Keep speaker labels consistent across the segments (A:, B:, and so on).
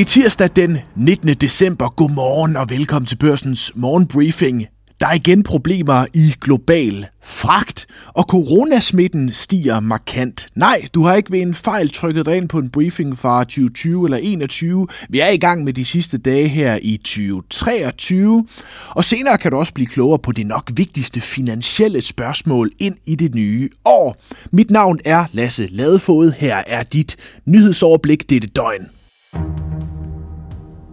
A: Det er tirsdag den 19. december. Godmorgen og velkommen til børsens morgenbriefing. Der er igen problemer i global fragt, og coronasmitten stiger markant. Nej, du har ikke ved en fejl trykket dig ind på en briefing fra 2020 eller 2021. Vi er i gang med de sidste dage her i 2023, og senere kan du også blive klogere på det nok vigtigste finansielle spørgsmål ind i det nye år. Mit navn er Lasse Ladefod. Her er dit nyhedsoverblik dette døgn.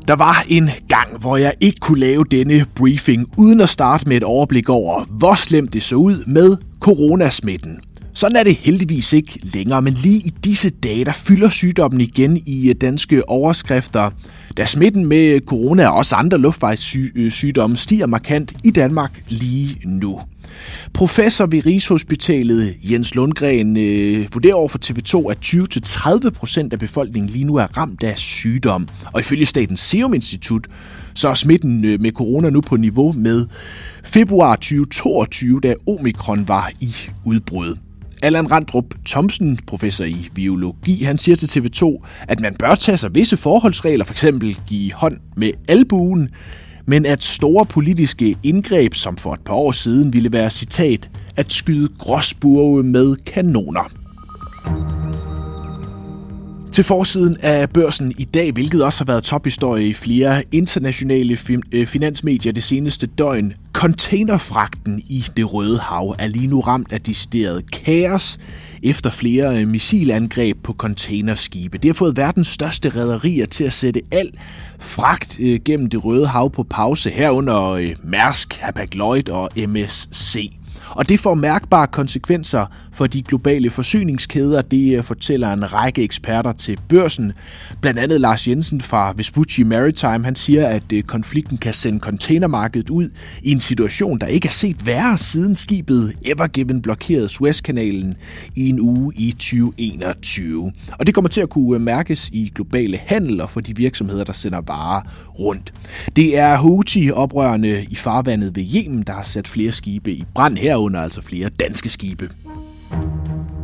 A: Der var en gang, hvor jeg ikke kunne lave denne briefing uden at starte med et overblik over, hvor slemt det så ud med coronasmitten. Sådan er det heldigvis ikke længere, men lige i disse dage, der fylder sygdommen igen i øh, danske overskrifter, da smitten med corona og også andre luftvejssygdomme stiger markant i Danmark lige nu. Professor ved Rigshospitalet Jens Lundgren øh, vurderer over for TV2, at 20-30% af befolkningen lige nu er ramt af sygdom. Og ifølge Statens Serum Institut, så er smitten øh, med corona nu på niveau med februar 2022, da omikron var i udbrud. Allan Randrup Thomsen, professor i biologi, han siger til TV2, at man bør tage sig visse forholdsregler, f.eks. For give hånd med albuen, men at store politiske indgreb, som for et par år siden ville være citat, at skyde gråsburve med kanoner. Til forsiden af børsen i dag, hvilket også har været tophistorie i flere internationale øh, finansmedier det seneste døgn. Containerfragten i det Røde Hav er lige nu ramt af decideret kaos efter flere øh, missilangreb på containerskibe. Det har fået verdens største rædderier til at sætte al fragt øh, gennem det Røde Hav på pause, herunder Mærsk, Hapag-Lloyd og MSC. Og det får mærkbare konsekvenser for de globale forsyningskæder, det øh, fortæller en række eksperter til børsen. Blandt andet Lars Jensen fra Vespucci Maritime, han siger, at øh, konflikten kan sende containermarkedet ud i en situation, der ikke er set værre siden skibet Ever Given blokerede Suezkanalen i en uge i 2021. Og det kommer til at kunne øh, mærkes i globale handel og for de virksomheder, der sender varer rundt. Det er Houthi-oprørende i farvandet ved Yemen, der har sat flere skibe i brand herunder, altså flere danske skibe. Thank you.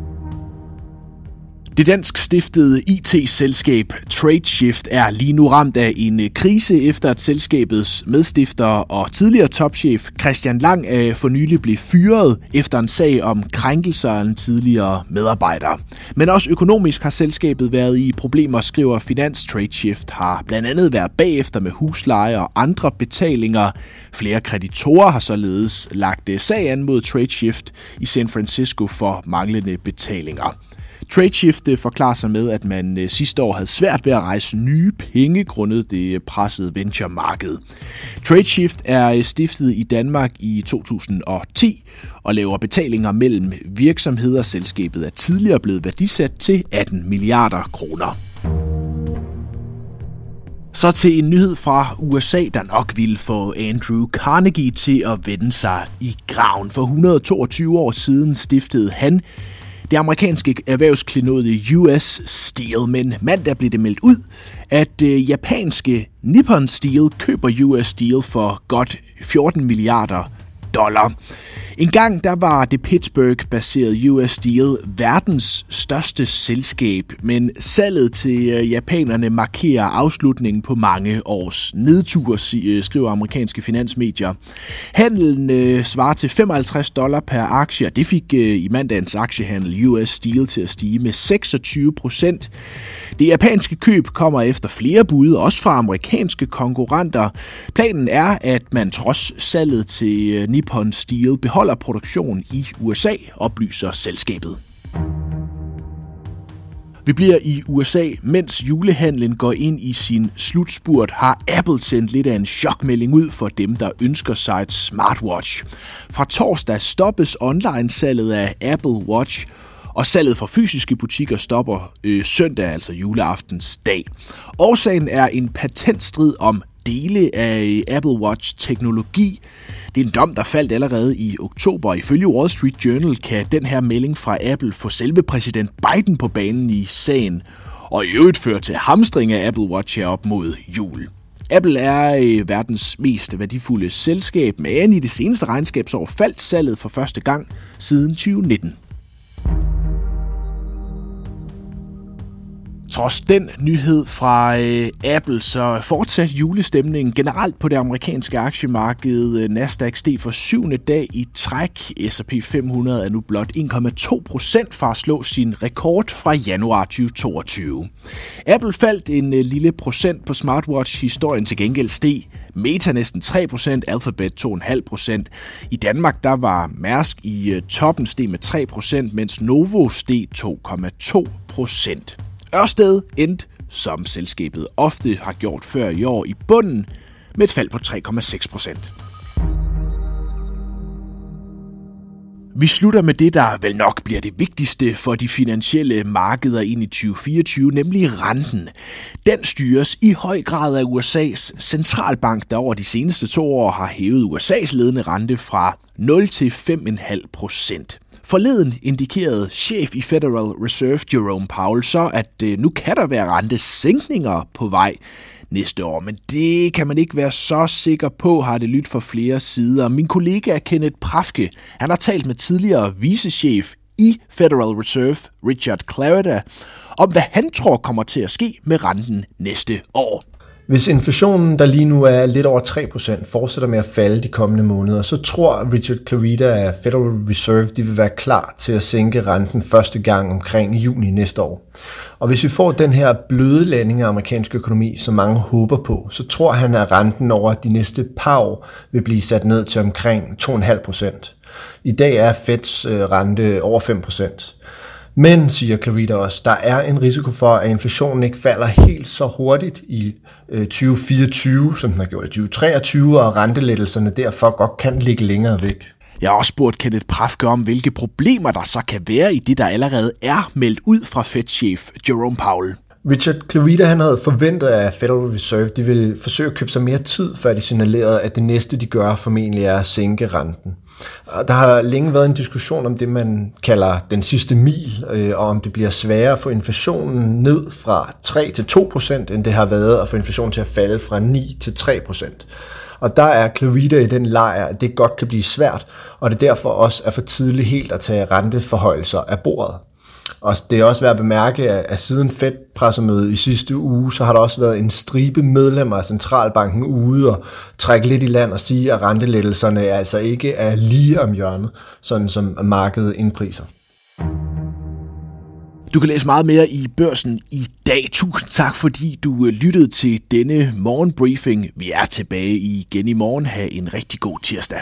A: Det dansk stiftede IT-selskab TradeShift er lige nu ramt af en øh, krise efter at selskabets medstifter og tidligere topchef Christian Lang øh, for nylig blev fyret efter en sag om krænkelser af en tidligere medarbejder. Men også økonomisk har selskabet været i problemer, skriver Finans TradeShift har blandt andet været bagefter med husleje og andre betalinger. Flere kreditorer har således lagt øh, sag an mod TradeShift i San Francisco for manglende betalinger. TradeShift forklarer sig med, at man øh, sidste år havde svært ved at rejse nye penge grundet det øh, pressede venture-marked. TradeShift er øh, stiftet i Danmark i 2010 og laver betalinger mellem virksomheder. Selskabet er tidligere blevet værdisat til 18 milliarder kroner. Så til en nyhed fra USA, der nok ville få Andrew Carnegie til at vende sig i graven. For 122 år siden stiftede han det amerikanske erhvervsklinode US Steel, men mandag blev det meldt ud, at øh, japanske Nippon Steel køber US Steel for godt 14 milliarder dollar. En gang der var det Pittsburgh-baserede US Steel verdens største selskab, men salget til øh, japanerne markerer afslutningen på mange års nedtur, øh, skriver amerikanske finansmedier. Handelen øh, svarer til 55 dollar per aktie, og det fik øh, i mandagens aktiehandel US Steel til at stige med 26 procent. Det japanske køb kommer efter flere bud, også fra amerikanske konkurrenter. Planen er, at man trods salget til øh, Nippon Steel beholder produktion i USA, oplyser selskabet. Vi bliver i USA, mens julehandlen går ind i sin slutspurt, har Apple sendt lidt af en chokmelding ud for dem, der ønsker sig et smartwatch. Fra torsdag stoppes online-salget af Apple Watch, og salget fra fysiske butikker stopper øh, søndag, altså juleaftens dag. Årsagen er en patentstrid om dele af øh, Apple Watch-teknologi. Det er en dom, der faldt allerede i oktober. Ifølge Wall Street Journal kan den her melding fra Apple få selve præsident Biden på banen i sagen, og i øvrigt føre til hamstring af Apple Watch herop mod jul. Apple er øh, verdens mest værdifulde selskab, men i det seneste regnskabsår faldt salget for første gang siden 2019. Trods den nyhed fra øh, Apple, så fortsat julestemningen generelt på det amerikanske aktiemarked. Øh, Nasdaq steg for syvende dag i træk. S&P 500 er nu blot 1,2 procent fra at slå sin rekord fra januar 2022. Apple faldt en øh, lille procent på smartwatch-historien til gengæld steg Meta næsten 3%, Alphabet 2,5%. I Danmark der var Mærsk i øh, toppen steg med 3%, mens Novo steg 2,2%. Ørsted endte, som selskabet ofte har gjort før i år, i bunden med et fald på 3,6%. Vi slutter med det, der vel nok bliver det vigtigste for de finansielle markeder ind i 2024, nemlig renten. Den styres i høj grad af USA's centralbank, der over de seneste to år har hævet USA's ledende rente fra 0 til 5,5 procent. Forleden indikerede chef i Federal Reserve Jerome Powell så, at øh, nu kan der være rentesænkninger på vej næste år, men det kan man ikke være så sikker på, har det lyttet fra flere sider. Min kollega Kenneth Prafke, han har talt med tidligere vicechef i Federal Reserve, Richard Clarida, om hvad han tror kommer til at ske med renten næste år.
B: Hvis inflationen, der lige nu er lidt over 3%, fortsætter med at falde de kommende måneder, så tror Richard Clarida af Federal Reserve, de vil være klar til at sænke renten første gang omkring juni næste år. Og hvis vi får den her bløde landing af amerikansk økonomi, som mange håber på, så tror han, at renten over de næste par år vil blive sat ned til omkring 2,5%. I dag er Feds øh, rente over 5%. Men, siger Clarita også, der er en risiko for, at inflationen ikke falder helt så hurtigt i 2024, øh, som den har gjort i 2023, og rentelettelserne derfor godt kan ligge længere væk.
A: Jeg har også spurgt Kenneth Prafke om, hvilke problemer der så kan være i det, der allerede er meldt ud fra Fed-chef Jerome Powell.
B: Richard Clarita han havde forventet, at Federal Reserve de ville forsøge at købe sig mere tid, før de signalerede, at det næste, de gør, formentlig er at sænke renten. Der har længe været en diskussion om det, man kalder den sidste mil, øh, og om det bliver sværere at få inflationen ned fra 3 til 2 procent, end det har været at få inflationen til at falde fra 9 til 3 procent. Og der er Clarita i den lejr, at det godt kan blive svært, og det derfor også er for tidligt helt at tage renteforhøjelser af bordet. Og det er også værd at bemærke, at siden Fed-pressemødet i sidste uge, så har der også været en stribe medlemmer af centralbanken ude og trække lidt i land og sige, at rentelettelserne altså ikke er lige om hjørnet, sådan som markedet indpriser.
A: Du kan læse meget mere i børsen i dag. Tusind tak, fordi du øh, lyttede til denne morgenbriefing. Vi er tilbage igen i morgen. Ha' en rigtig god tirsdag.